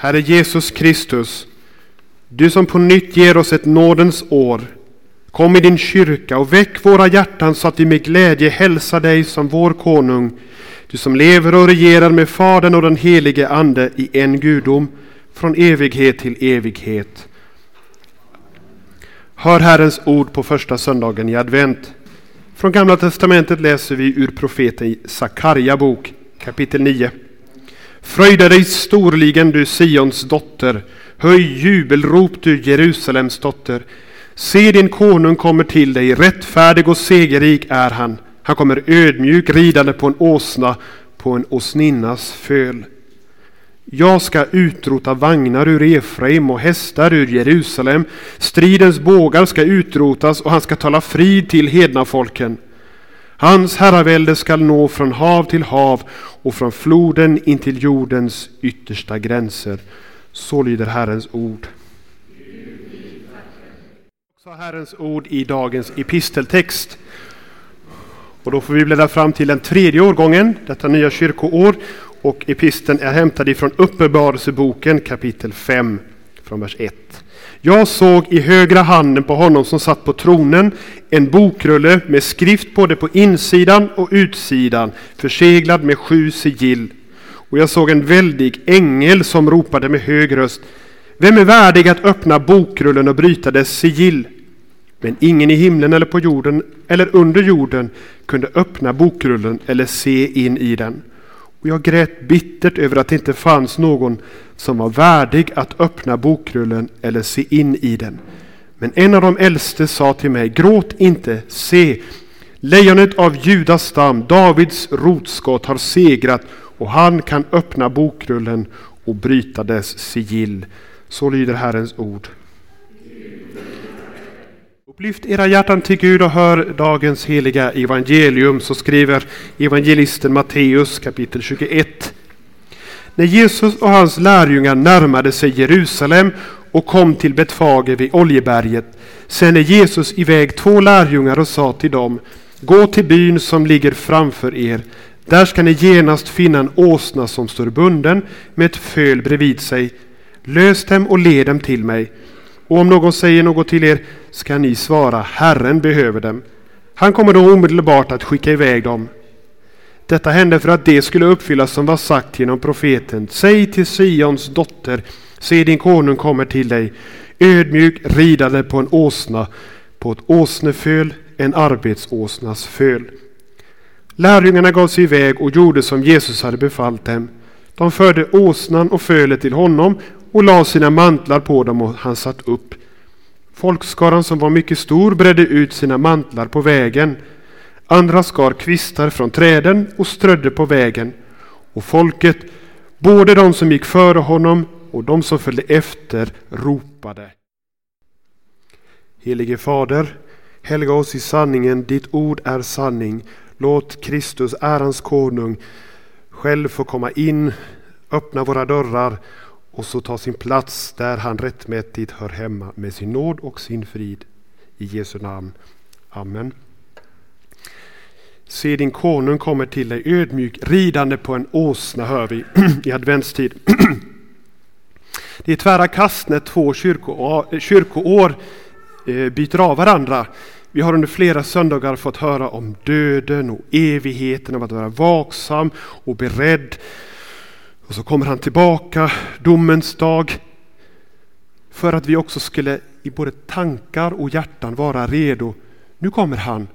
Herre Jesus Kristus, du som på nytt ger oss ett nådens år, kom i din kyrka och väck våra hjärtan så att vi med glädje hälsar dig som vår konung, du som lever och regerar med Fadern och den helige Ande i en gudom, från evighet till evighet. Hör Herrens ord på första söndagen i advent. Från Gamla Testamentet läser vi ur profeten Sakarja bok kapitel 9. Fröjda dig storligen du Sions dotter, höj jubelrop du Jerusalems dotter. Se din konung kommer till dig, rättfärdig och segerrik är han. Han kommer ödmjuk ridande på en åsna, på en åsninnas föl. Jag ska utrota vagnar ur Efraim och hästar ur Jerusalem. Stridens bågar ska utrotas och han ska tala frid till hedna folken. Hans herravälde skall nå från hav till hav och från floden in till jordens yttersta gränser. Så lyder Herrens ord. Också Herrens ord i dagens episteltext. Och då får vi bläddra fram till den tredje årgången, detta nya kyrkoår. Och episten är hämtad ifrån Uppenbarelseboken kapitel 5, från vers 1. Jag såg i högra handen på honom som satt på tronen en bokrulle med skrift både på insidan och utsidan, förseglad med sju sigill. Och jag såg en väldig ängel som ropade med hög röst. Vem är värdig att öppna bokrullen och bryta dess sigill? Men ingen i himlen eller på jorden eller under jorden kunde öppna bokrullen eller se in i den. Och jag grät bittert över att det inte fanns någon som var värdig att öppna bokrullen eller se in i den. Men en av de äldste sa till mig, gråt inte, se, lejonet av Judas stam, Davids rotskott, har segrat och han kan öppna bokrullen och bryta dess sigill. Så lyder Herrens ord. Upplyft era hjärtan till Gud och hör dagens heliga evangelium, så skriver evangelisten Matteus kapitel 21. När Jesus och hans lärjungar närmade sig Jerusalem och kom till Betfage vid Oljeberget sände Jesus iväg två lärjungar och sa till dem Gå till byn som ligger framför er. Där ska ni genast finna en åsna som står bunden med ett föl bredvid sig. Lös dem och led dem till mig. Och om någon säger något till er ska ni svara Herren behöver dem. Han kommer då omedelbart att skicka iväg dem. Detta hände för att det skulle uppfyllas som var sagt genom profeten. Säg till Sions dotter, se din konung kommer till dig, ödmjuk ridande på en åsna, på ett åsneföl, en arbetsåsnas föl. Lärjungarna gav sig iväg och gjorde som Jesus hade befallt dem. De förde åsnan och fölet till honom och la sina mantlar på dem och han satt upp. Folkskaran som var mycket stor bredde ut sina mantlar på vägen. Andra skar kvistar från träden och strödde på vägen. Och folket, både de som gick före honom och de som följde efter, ropade. Helige Fader, helga oss i sanningen, ditt ord är sanning. Låt Kristus, ärans konung, själv få komma in, öppna våra dörrar och så ta sin plats där han rättmätigt hör hemma med sin nåd och sin frid. I Jesu namn. Amen. Se din konung kommer till dig ödmjuk ridande på en åsna hör vi i adventstid. Det är tvära kast när två eh, kyrkoår, kyrkoår byter av varandra. Vi har under flera söndagar fått höra om döden och evigheten, om att vara vaksam och beredd och så kommer han tillbaka, domens dag, för att vi också skulle i både tankar och hjärtan vara redo. Nu kommer han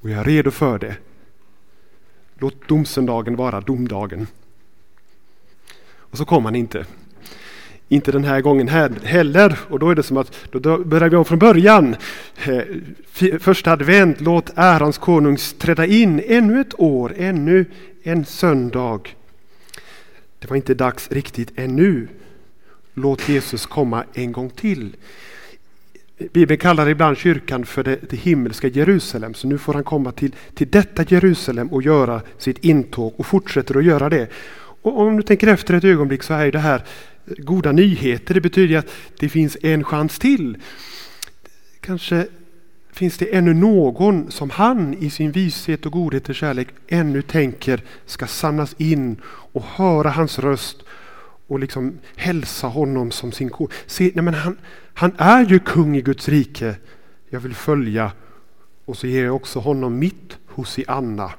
och jag är redo för det. Låt domsöndagen vara domdagen. Och så kom han inte. Inte den här gången heller. Och då är det som att då börjar vi om från början. Eh, första advent, låt ärans konungs träda in ännu ett år, ännu en söndag. Det var inte dags riktigt ännu. Låt Jesus komma en gång till. Bibeln kallar ibland kyrkan för det, det, himmelska Jerusalem, så nu får han komma till, till detta Jerusalem och göra sitt intåg och fortsätter att göra det. Och om du tänker efter ett ögonblick så är det här goda nyheter. Det betyder att det finns en chans till. Kanske finns det ännu någon som han i sin vishet och godhet och kärlek ännu tänker ska samlas in och höra hans röst och liksom hälsa honom som sin kung. Se, nej men han, han är ju kung i Guds rike. Jag vill följa och så ger jag också honom mitt Hosianna.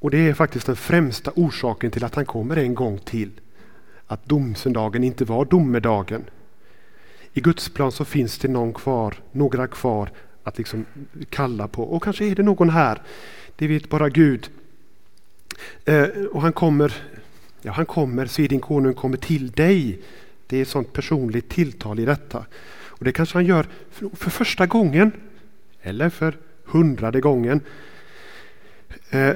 Och det är faktiskt den främsta orsaken till att han kommer en gång till. Att domsöndagen inte var domedagen. I Guds plan så finns det någon kvar, några kvar att liksom kalla på. Och kanske är det någon här. Det vet bara Gud. Eh, och han kommer, ja han kommer, se din konung kommer till dig. Det är ett sånt personligt tilltal i detta. Och det kanske han gör för, för första gången. Eller för hundrade gången. Eh,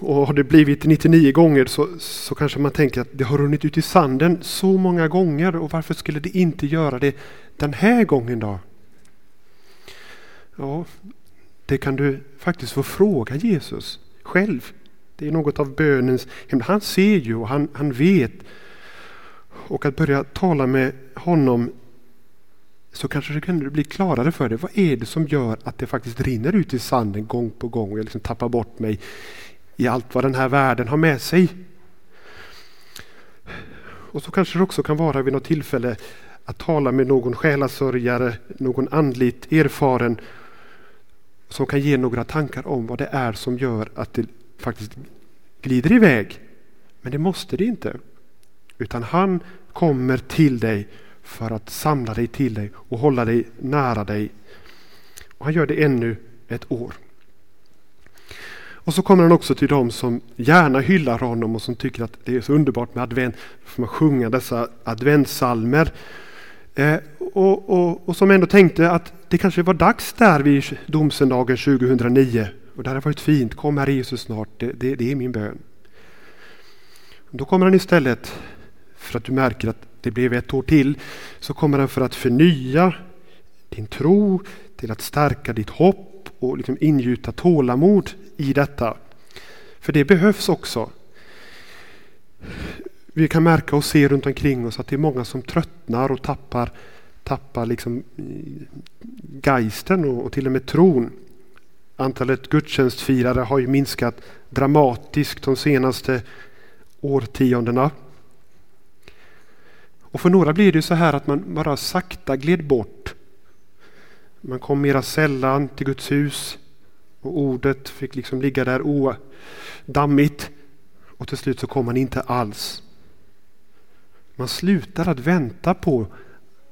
och har det blivit 99 gånger så, så kanske man tänker att det har runnit ut i sanden så många gånger och varför skulle det inte göra det den här gången då? Ja, det kan du faktiskt få fråga Jesus själv. Det är något av bönens Han ser ju och han, han vet. Och att börja tala med honom så kanske det kan bli klarare för dig. Vad är det som gör att det faktiskt rinner ut i sanden gång på gång och jag liksom tappar bort mig i allt vad den här världen har med sig. Och så kanske det också kan vara vid något tillfälle att tala med någon själasörjare, någon andligt erfaren som kan ge några tankar om vad det är som gör att det faktiskt glider iväg. Men det måste det inte. Utan han kommer till dig för att samla dig till dig och hålla dig nära dig. Och han gör det ännu ett år. Och så kommer han också till dem som gärna hyllar honom och som tycker att det är så underbart med advent. Då får man sjunga dessa adventsalmer. Eh, och, och, och, som ändå tänkte att det kanske var dags där vid domsöndagen 2009. Och det hade varit fint. Kom här Jesus snart. Det, det, det är min bön. Då kommer han istället, för att du märker att det blev ett år till, så kommer han för att förnya din tro, till att stärka ditt hopp och liksom ingjuta tålamod i detta. För det behövs också. Vi kan märka och se runt omkring oss att det är många som tröttnar och tappar, tappar liksom geisten och, och till och med tron. Antalet gudstjänstfirare har ju minskat dramatiskt de senaste årtiondena. Och för några blir det så här att man bara sakta gled bort. Man kom mera sällan till Guds hus. Och ordet fick liksom ligga där odammigt. Och till slut så kom han inte alls. Man slutar att vänta på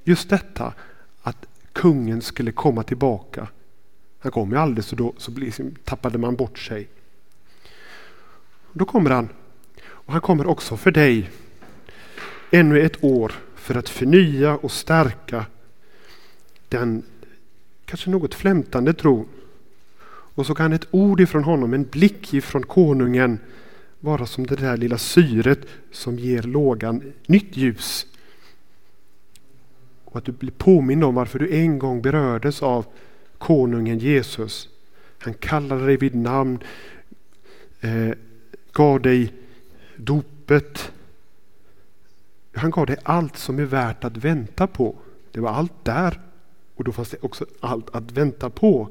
just detta att kungen skulle komma tillbaka. Han kom ju aldrig så då så tappade man bort sig. Då kommer han. Och han kommer också för dig. Ännu ett år för att förnya och stärka den kanske något flämtande tro. och så kan ett ord ifrån honom, en blick ifrån konungen vara som det där lilla syret som ger lågan nytt ljus. Och att du blir påmind om varför du en gång berördes av konungen Jesus. Han kallade dig vid namn, eh, gav dig dopet. Han gav dig allt som är värt att vänta på. Det var allt där och då fanns det också allt att vänta på.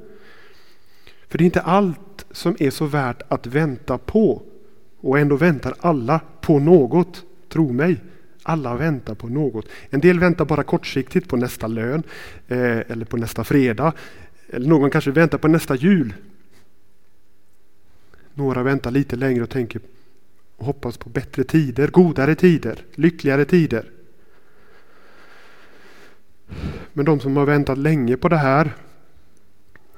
För det är inte allt som är så värt att vänta på. Och ändå väntar alla på något. Tro mig, alla väntar på något. En del väntar bara kortsiktigt på nästa lön eh, eller på nästa fredag. Eller någon kanske väntar på nästa jul. Några väntar lite längre och tänker och hoppas på bättre tider, godare tider, lyckligare tider. Men de som har väntat länge på det här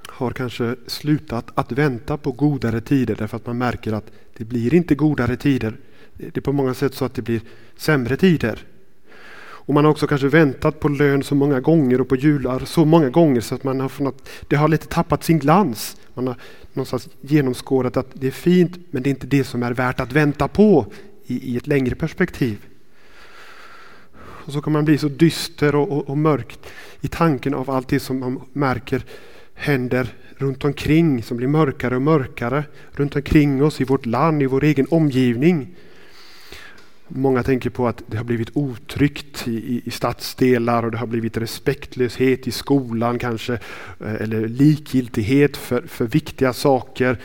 har kanske slutat att vänta på godare tider därför att man märker att det blir inte godare tider. Det är på många sätt så att det blir sämre tider. Och man har också kanske väntat på lön så många gånger och på jular så många gånger så att man har funnit, det har lite tappat sin glans. Man har någonstans genomskådat att det är fint men det är inte det som är värt att vänta på i, i ett längre perspektiv. Och så kan man bli så dyster och, och, och mörkt i tanken av allt det som man märker händer runt omkring som blir mörkare och mörkare. Runt omkring oss i vårt land, i vår egen omgivning. Många tänker på att det har blivit otryggt i, i stadsdelar och det har blivit respektlöshet i skolan kanske. Eh, eller likgiltighet för, för viktiga saker.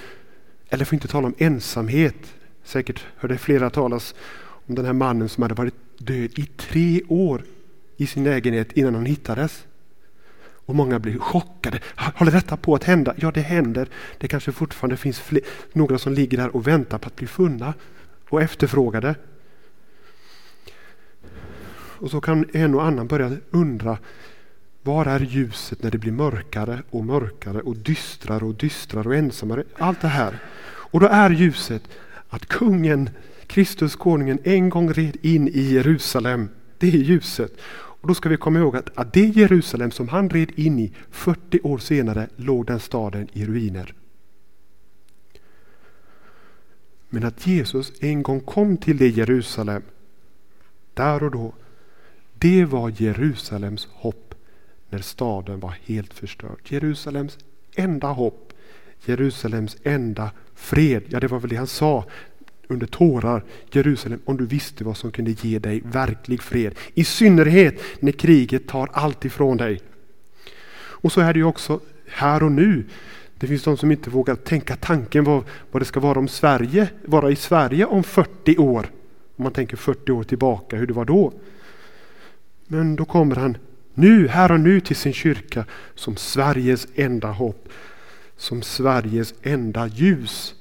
Eller för att inte tala om ensamhet. Säkert hörde flera talas om den här mannen som hade varit död i tre år i sin lägenhet innan hon hittades. Och många blir chockade. Håller detta på att hända? Ja, det händer. Det kanske fortfarande finns fler, några som ligger där och väntar på att bli funna och efterfrågade. Och så kan en och annan börja undra var är ljuset när det blir mörkare och mörkare och dystrare och dystrare och ensammare? Allt det här. Och då är ljuset att kungen, Kristus konungen, en gång red in i Jerusalem. Det är ljuset. Och då ska vi komma ihåg att, att det Jerusalem som han red in i 40 år senare låg den staden i ruiner. Men att Jesus en gång kom till det Jerusalem, där och då, det var Jerusalems hopp när staden var helt förstörd. Jerusalems enda hopp, Jerusalems enda fred. Ja, det var väl det han sa under tårar. Jerusalem, om du visste vad som kunde ge dig verklig fred. I synnerhet när kriget tar allt ifrån dig. Och så är det ju också här och nu. Det finns de som inte vågar tänka tanken vad, vad det ska vara om Sverige, vara i Sverige om 40 år. Om man tänker 40 år tillbaka, hur det var då. Men då kommer han nu, här och nu till sin kyrka som Sveriges enda hopp. Som Sveriges enda ljus.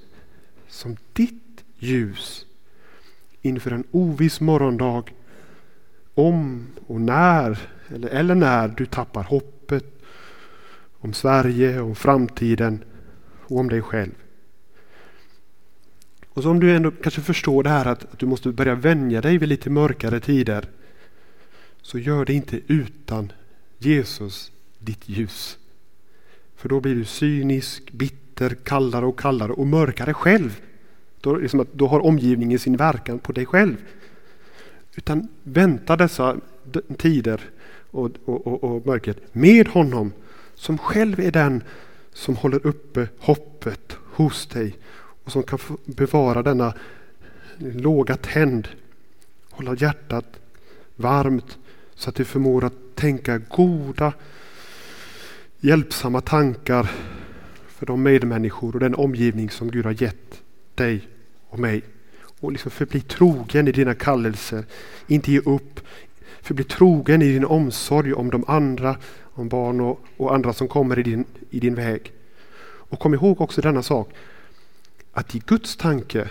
Som ditt ljus. Inför en oviss morgondag. Om och när, eller, eller när du tappar hoppet om Sverige, om framtiden och om dig själv. Och så om du ändå kanske förstår det här att, att du måste börja vänja dig vid lite mörkare tider. Så gör det inte utan Jesus, ditt ljus. För då blir du cynisk, bitter, kallare och kallare och mörkare själv. Då, liksom att, då har omgivningen sin verkan på dig själv. Utan vänta dessa tider och, och, och, och mörkret med honom som själv är den som håller uppe hoppet hos dig och som kan bevara denna låga tänd, hålla hjärtat varmt så att du förmår att tänka goda, hjälpsamma tankar för de medmänniskor och den omgivning som Gud har gett dig och mig. Och liksom förbli trogen i dina kallelser, inte ge upp. Förbli trogen i din omsorg om de andra, om barn och, och andra som kommer i din, i din väg. Och kom ihåg också denna sak, att i Guds tanke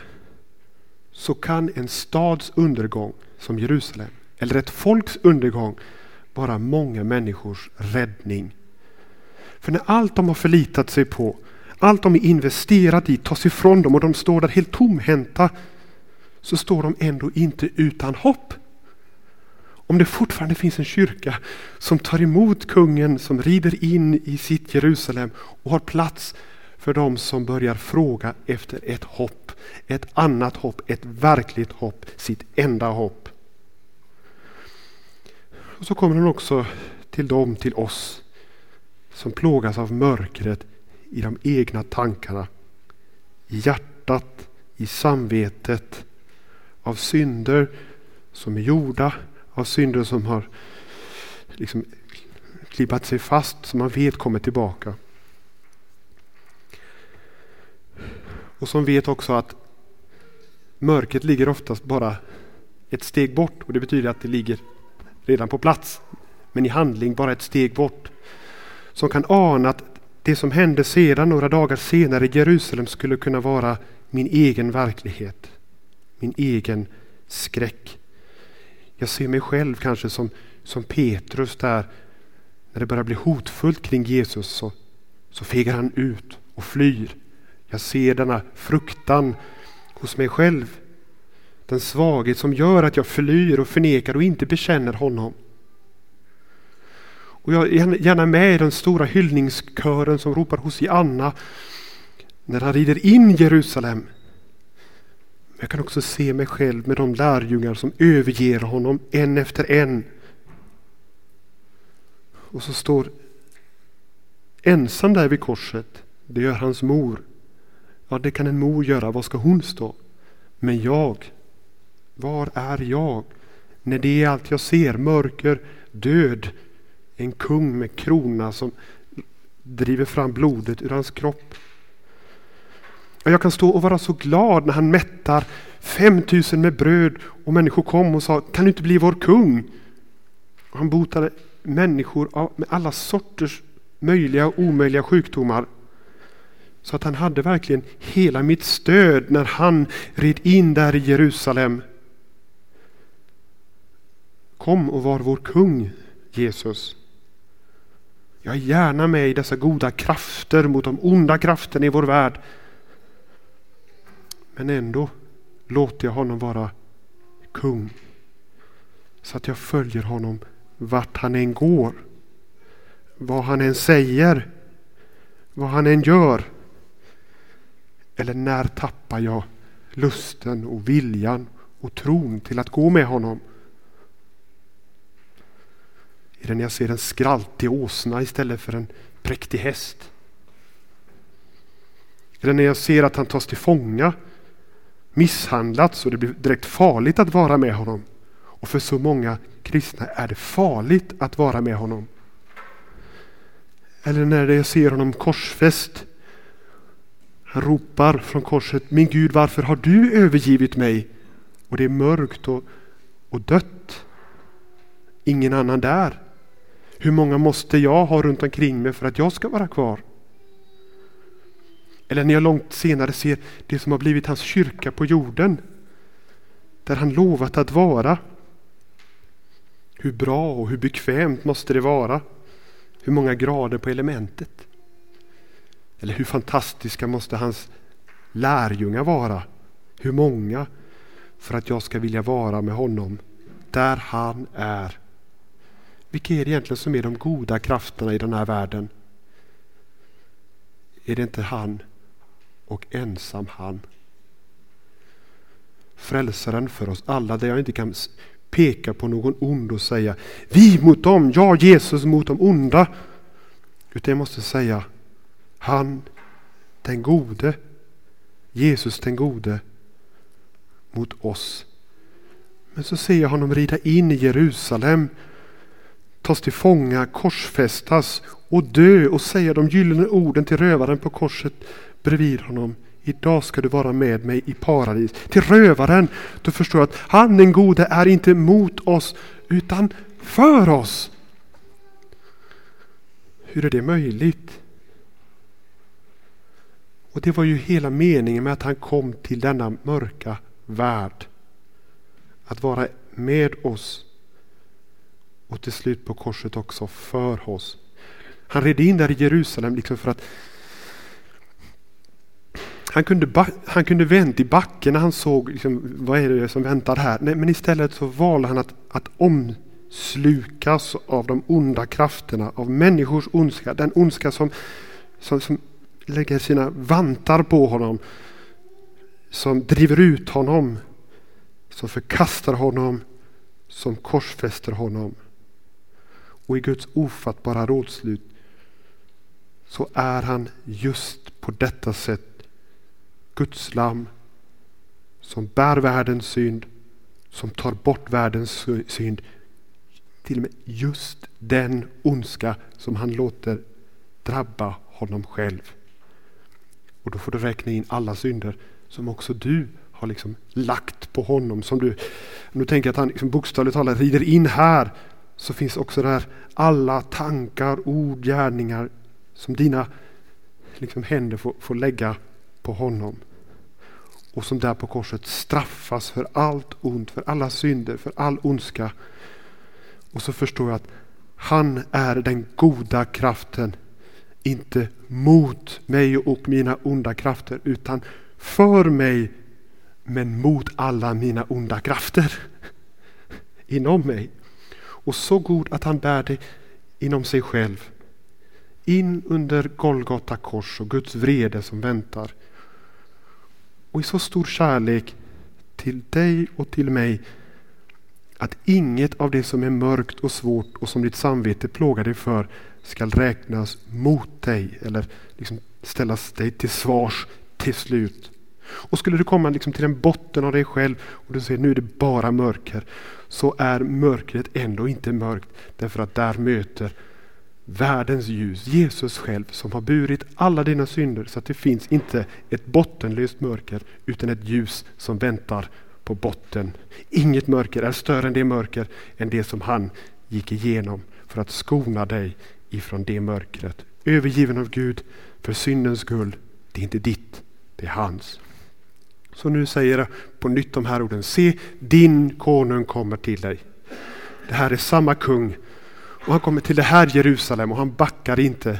så kan en stads undergång som Jerusalem eller ett folks undergång vara många människors räddning. För när allt de har förlitat sig på, allt de är investerat i tas ifrån dem och de står där helt tomhänta så står de ändå inte utan hopp. Om det fortfarande finns en kyrka som tar emot kungen som rider in i sitt Jerusalem och har plats för dem som börjar fråga efter ett hopp, ett annat hopp, ett verkligt hopp, sitt enda hopp. Och så kommer han också till dem, till oss, som plågas av mörkret i de egna tankarna, i hjärtat, i samvetet, av synder som är gjorda, av synder som har liksom klibbat sig fast, som man vet kommer tillbaka. Och som vet också att mörkret ligger oftast bara ett steg bort och det betyder att det ligger redan på plats, men i handling bara ett steg bort. Som kan ana att det som hände sedan några dagar senare i Jerusalem skulle kunna vara min egen verklighet, min egen skräck. Jag ser mig själv kanske som, som Petrus där, när det börjar bli hotfullt kring Jesus så, så fegar han ut och flyr. Jag ser denna fruktan hos mig själv den svaghet som gör att jag flyr och förnekar och inte bekänner honom. Och jag är gärna med i den stora hyllningskören som ropar Hosianna när han rider in Jerusalem. Men jag kan också se mig själv med de lärjungar som överger honom en efter en. Och så står ensam där vid korset, det gör hans mor. Ja, det kan en mor göra, var ska hon stå? Men jag, var är jag? När det är allt jag ser, mörker, död, en kung med krona som driver fram blodet ur hans kropp. Och jag kan stå och vara så glad när han mättar 5000 med bröd och människor kom och sa kan du inte bli vår kung? Och han botade människor med alla sorters möjliga och omöjliga sjukdomar. Så att han hade verkligen hela mitt stöd när han red in där i Jerusalem. Kom och var vår kung Jesus. Jag är gärna med i dessa goda krafter mot de onda krafterna i vår värld. Men ändå låter jag honom vara kung. Så att jag följer honom vart han än går. Vad han än säger. Vad han än gör. Eller när tappar jag lusten och viljan och tron till att gå med honom? Är det när jag ser en skraltig åsna istället för en präktig häst? Är det när jag ser att han tas till fånga, misshandlats och det blir direkt farligt att vara med honom. Och för så många kristna är det farligt att vara med honom. Eller när jag ser honom korsfäst. Han ropar från korset, min Gud varför har du övergivit mig? Och det är mörkt och, och dött. Ingen annan där. Hur många måste jag ha runt omkring mig för att jag ska vara kvar? Eller när jag långt senare ser det som har blivit hans kyrka på jorden. Där han lovat att vara. Hur bra och hur bekvämt måste det vara? Hur många grader på elementet? Eller hur fantastiska måste hans lärjungar vara? Hur många? För att jag ska vilja vara med honom där han är. Vilka är det egentligen som är de goda krafterna i den här världen? Är det inte han och ensam han? Frälsaren för oss alla, där jag inte kan peka på någon ond och säga vi mot dem, ja Jesus mot de onda. Utan jag måste säga han den gode, Jesus den gode mot oss. Men så ser jag honom rida in i Jerusalem tas till fånga, korsfästas och dö och säga de gyllene orden till rövaren på korset bredvid honom. Idag ska du vara med mig i paradis. Till rövaren, då förstår jag att han den gode är inte mot oss utan för oss. Hur är det möjligt? Och det var ju hela meningen med att han kom till denna mörka värld. Att vara med oss och till slut på korset också för oss. Han red in där i Jerusalem liksom för att han kunde, han kunde vänt i backen när han såg liksom, vad är det som väntar här. Nej, men istället så valde han att, att omslukas av de onda krafterna, av människors ondska. Den ondska som, som, som lägger sina vantar på honom. Som driver ut honom. Som förkastar honom. Som korsfäster honom och i Guds ofattbara rådslut så är han just på detta sätt Guds lam som bär världens synd, som tar bort världens synd. Till och med just den ondska som han låter drabba honom själv. Och då får du räkna in alla synder som också du har liksom lagt på honom. Som du, nu tänker att han liksom bokstavligt talat rider in här så finns också där alla tankar, ord, gärningar som dina liksom, händer får, får lägga på honom. Och som där på korset straffas för allt ont, för alla synder, för all ondska. Och så förstår jag att han är den goda kraften. Inte mot mig och mina onda krafter utan för mig men mot alla mina onda krafter inom mig och så god att han bär det inom sig själv. In under Golgata kors och Guds vrede som väntar. Och i så stor kärlek till dig och till mig att inget av det som är mörkt och svårt och som ditt samvete plågar dig för skall räknas mot dig eller liksom ställas dig till svars till slut. Och skulle du komma liksom till en botten av dig själv och du säger nu är det bara mörker så är mörkret ändå inte mörkt därför att där möter världens ljus, Jesus själv som har burit alla dina synder så att det finns inte ett bottenlöst mörker utan ett ljus som väntar på botten. Inget mörker är större än det mörker än det som han gick igenom för att skona dig ifrån det mörkret. Övergiven av Gud för syndens skull. Det är inte ditt, det är hans. Så nu säger jag på nytt de här orden. Se, din konung kommer till dig. Det här är samma kung och han kommer till det här Jerusalem och han backar inte.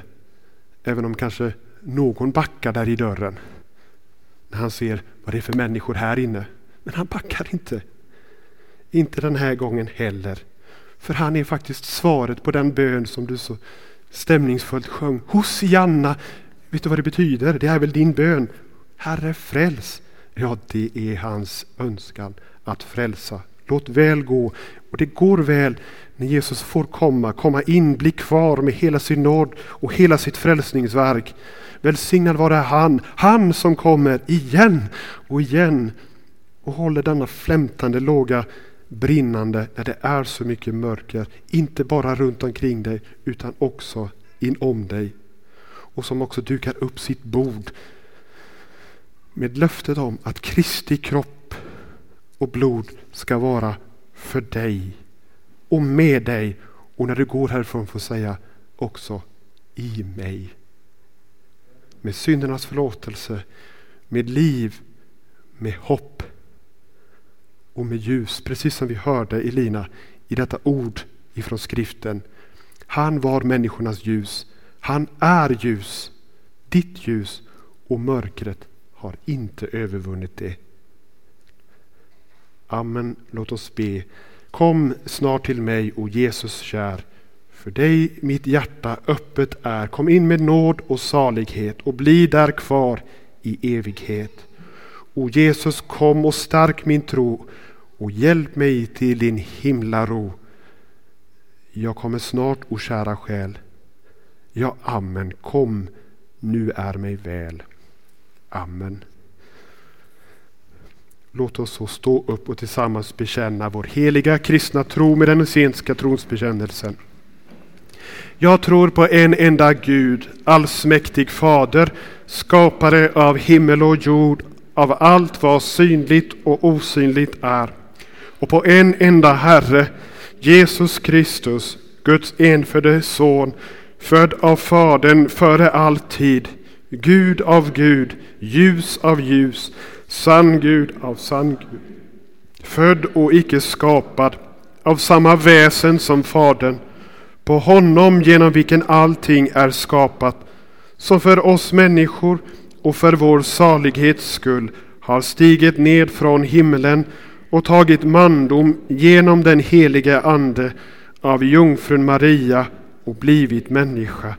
Även om kanske någon backar där i dörren. När han ser vad det är för människor här inne. Men han backar inte. Inte den här gången heller. För han är faktiskt svaret på den bön som du så stämningsfullt sjöng. Hosianna, vet du vad det betyder? Det är väl din bön. Herre fräls. Ja, det är hans önskan att frälsa. Låt väl gå. Och det går väl när Jesus får komma, komma in, bli kvar med hela sin nåd och hela sitt frälsningsverk. Välsignad vare han, han som kommer igen och igen och håller denna flämtande låga brinnande när det är så mycket mörker. Inte bara runt omkring dig utan också inom dig. Och som också dukar upp sitt bord med löftet om att Kristi kropp och blod ska vara för dig och med dig och när du går härifrån får säga också i mig. Med syndernas förlåtelse, med liv, med hopp och med ljus, precis som vi hörde Elina i detta ord ifrån skriften. Han var människornas ljus. Han är ljus, ditt ljus och mörkret har inte övervunnit det. Amen. Låt oss be. Kom snart till mig, o Jesus kär. För dig mitt hjärta öppet är. Kom in med nåd och salighet och bli där kvar i evighet. O Jesus, kom och stärk min tro och hjälp mig till din himlaro. Jag kommer snart, o kära själ. Ja, amen. Kom, nu är mig väl. Amen. Låt oss så stå upp och tillsammans bekänna vår heliga kristna tro med den essenska tronsbekännelsen. Jag tror på en enda Gud, allsmäktig Fader, skapare av himmel och jord, av allt vad synligt och osynligt är. Och på en enda Herre, Jesus Kristus, Guds enfödde Son, född av Fadern före all tid, Gud av Gud, ljus av ljus, sann Gud av sann Gud. Född och icke skapad, av samma väsen som Fadern, på honom genom vilken allting är skapat, som för oss människor och för vår salighets skull har stigit ned från himlen och tagit mandom genom den helige Ande av jungfrun Maria och blivit människa,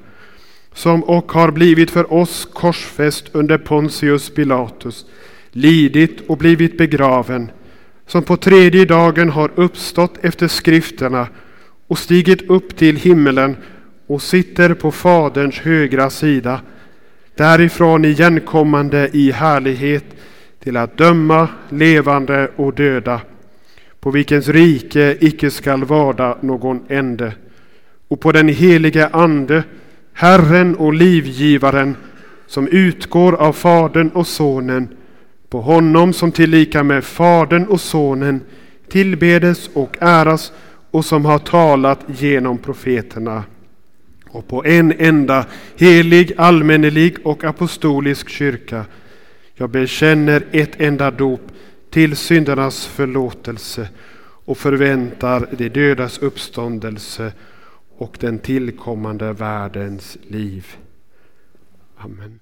som och har blivit för oss korsfäst under Pontius Pilatus, lidit och blivit begraven, som på tredje dagen har uppstått efter skrifterna och stigit upp till himmelen och sitter på Faderns högra sida, därifrån igenkommande i härlighet till att döma levande och döda, på vilkens rike icke skall varda någon ände, och på den helige Ande, Herren och livgivaren, som utgår av Fadern och Sonen, på honom som tillika med Fadern och Sonen tillbedes och äras och som har talat genom profeterna och på en enda helig, allmännelig och apostolisk kyrka. Jag bekänner ett enda dop till syndernas förlåtelse och förväntar de dödas uppståndelse och den tillkommande världens liv. Amen.